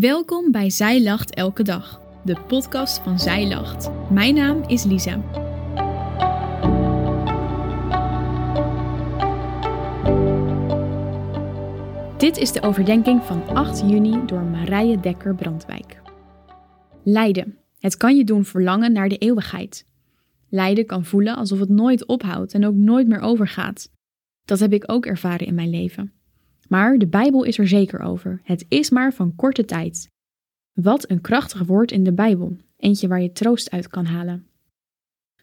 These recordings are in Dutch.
Welkom bij Zij Lacht Elke Dag, de podcast van Zij Lacht. Mijn naam is Lisa. Dit is de overdenking van 8 juni door Marije Dekker Brandwijk. Lijden. Het kan je doen verlangen naar de eeuwigheid. Lijden kan voelen alsof het nooit ophoudt en ook nooit meer overgaat. Dat heb ik ook ervaren in mijn leven. Maar de Bijbel is er zeker over. Het is maar van korte tijd. Wat een krachtig woord in de Bijbel, eentje waar je troost uit kan halen.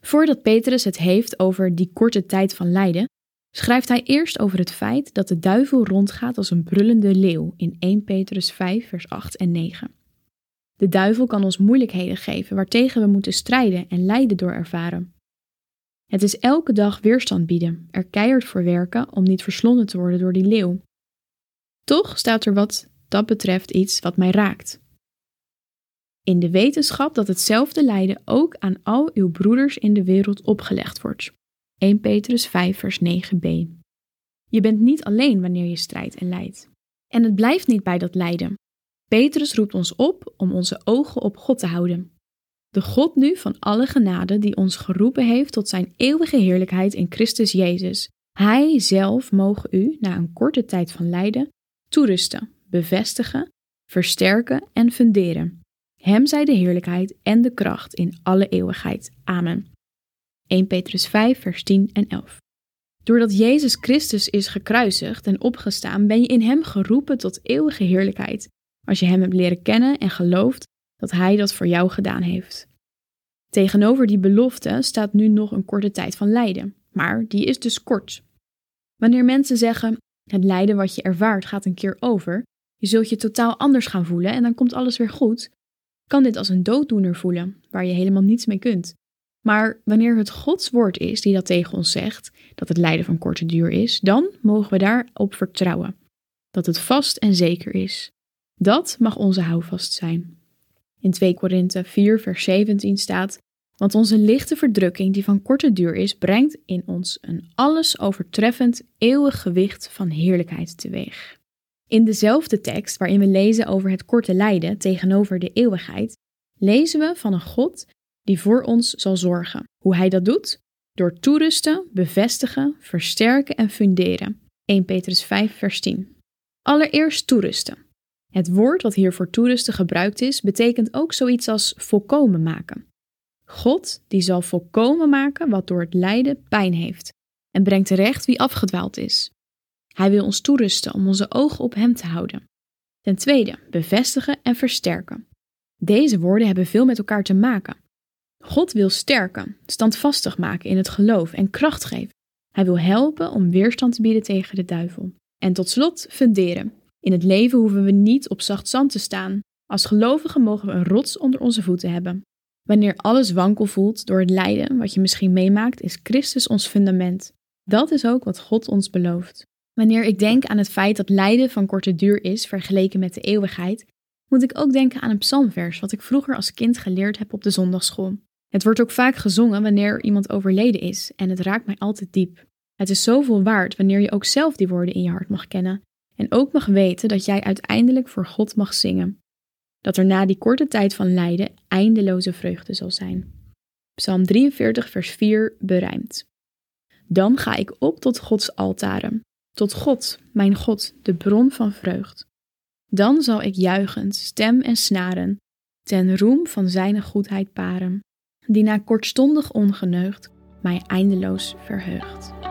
Voordat Petrus het heeft over die korte tijd van lijden, schrijft hij eerst over het feit dat de duivel rondgaat als een brullende leeuw in 1 Petrus 5, vers 8 en 9. De duivel kan ons moeilijkheden geven waartegen we moeten strijden en lijden door ervaren. Het is elke dag weerstand bieden, er keihard voor werken om niet verslonden te worden door die leeuw. Toch staat er wat dat betreft iets wat mij raakt. In de wetenschap dat hetzelfde lijden ook aan al uw broeders in de wereld opgelegd wordt. 1 Petrus 5 vers 9b. Je bent niet alleen wanneer je strijdt en lijdt. En het blijft niet bij dat lijden. Petrus roept ons op om onze ogen op God te houden. De God nu van alle genade die ons geroepen heeft tot zijn eeuwige heerlijkheid in Christus Jezus. Hij zelf mogen u, na een korte tijd van lijden, toerusten, bevestigen, versterken en funderen. Hem zij de heerlijkheid en de kracht in alle eeuwigheid. Amen. 1 Petrus 5, vers 10 en 11. Doordat Jezus Christus is gekruisigd en opgestaan, ben je in Hem geroepen tot eeuwige heerlijkheid, als je Hem hebt leren kennen en gelooft dat Hij dat voor jou gedaan heeft. Tegenover die belofte staat nu nog een korte tijd van lijden, maar die is dus kort. Wanneer mensen zeggen: het lijden wat je ervaart gaat een keer over, je zult je totaal anders gaan voelen en dan komt alles weer goed, kan dit als een dooddoener voelen, waar je helemaal niets mee kunt. Maar wanneer het Gods woord is die dat tegen ons zegt, dat het lijden van korte duur is, dan mogen we daarop vertrouwen. Dat het vast en zeker is. Dat mag onze houvast zijn. In 2 Korinthe 4, vers 17 staat: Want onze lichte verdrukking, die van korte duur is, brengt in ons een alles overtreffend eeuwig gewicht van heerlijkheid teweeg. In dezelfde tekst, waarin we lezen over het korte lijden tegenover de eeuwigheid, lezen we van een God die voor ons zal zorgen. Hoe hij dat doet? Door toerusten, bevestigen, versterken en funderen. 1 Petrus 5, vers 10. Allereerst toerusten. Het woord wat hier voor toerusten gebruikt is, betekent ook zoiets als volkomen maken. God die zal volkomen maken wat door het lijden pijn heeft en brengt terecht wie afgedwaald is. Hij wil ons toerusten om onze ogen op Hem te houden. Ten tweede, bevestigen en versterken. Deze woorden hebben veel met elkaar te maken. God wil sterken, standvastig maken in het geloof en kracht geven. Hij wil helpen om weerstand te bieden tegen de duivel. En tot slot, funderen. In het leven hoeven we niet op zacht zand te staan. Als gelovigen mogen we een rots onder onze voeten hebben. Wanneer alles wankel voelt door het lijden wat je misschien meemaakt, is Christus ons fundament. Dat is ook wat God ons belooft. Wanneer ik denk aan het feit dat lijden van korte duur is vergeleken met de eeuwigheid, moet ik ook denken aan een psalmvers wat ik vroeger als kind geleerd heb op de zondagschool. Het wordt ook vaak gezongen wanneer iemand overleden is en het raakt mij altijd diep. Het is zoveel waard wanneer je ook zelf die woorden in je hart mag kennen en ook mag weten dat jij uiteindelijk voor God mag zingen. Dat er na die korte tijd van lijden eindeloze vreugde zal zijn. Psalm 43, vers 4 berijmt. Dan ga ik op tot Gods altaren, tot God, mijn God, de bron van vreugd. Dan zal ik juichend, stem en snaren, ten roem van zijn goedheid paren, die na kortstondig ongeneugd mij eindeloos verheugt.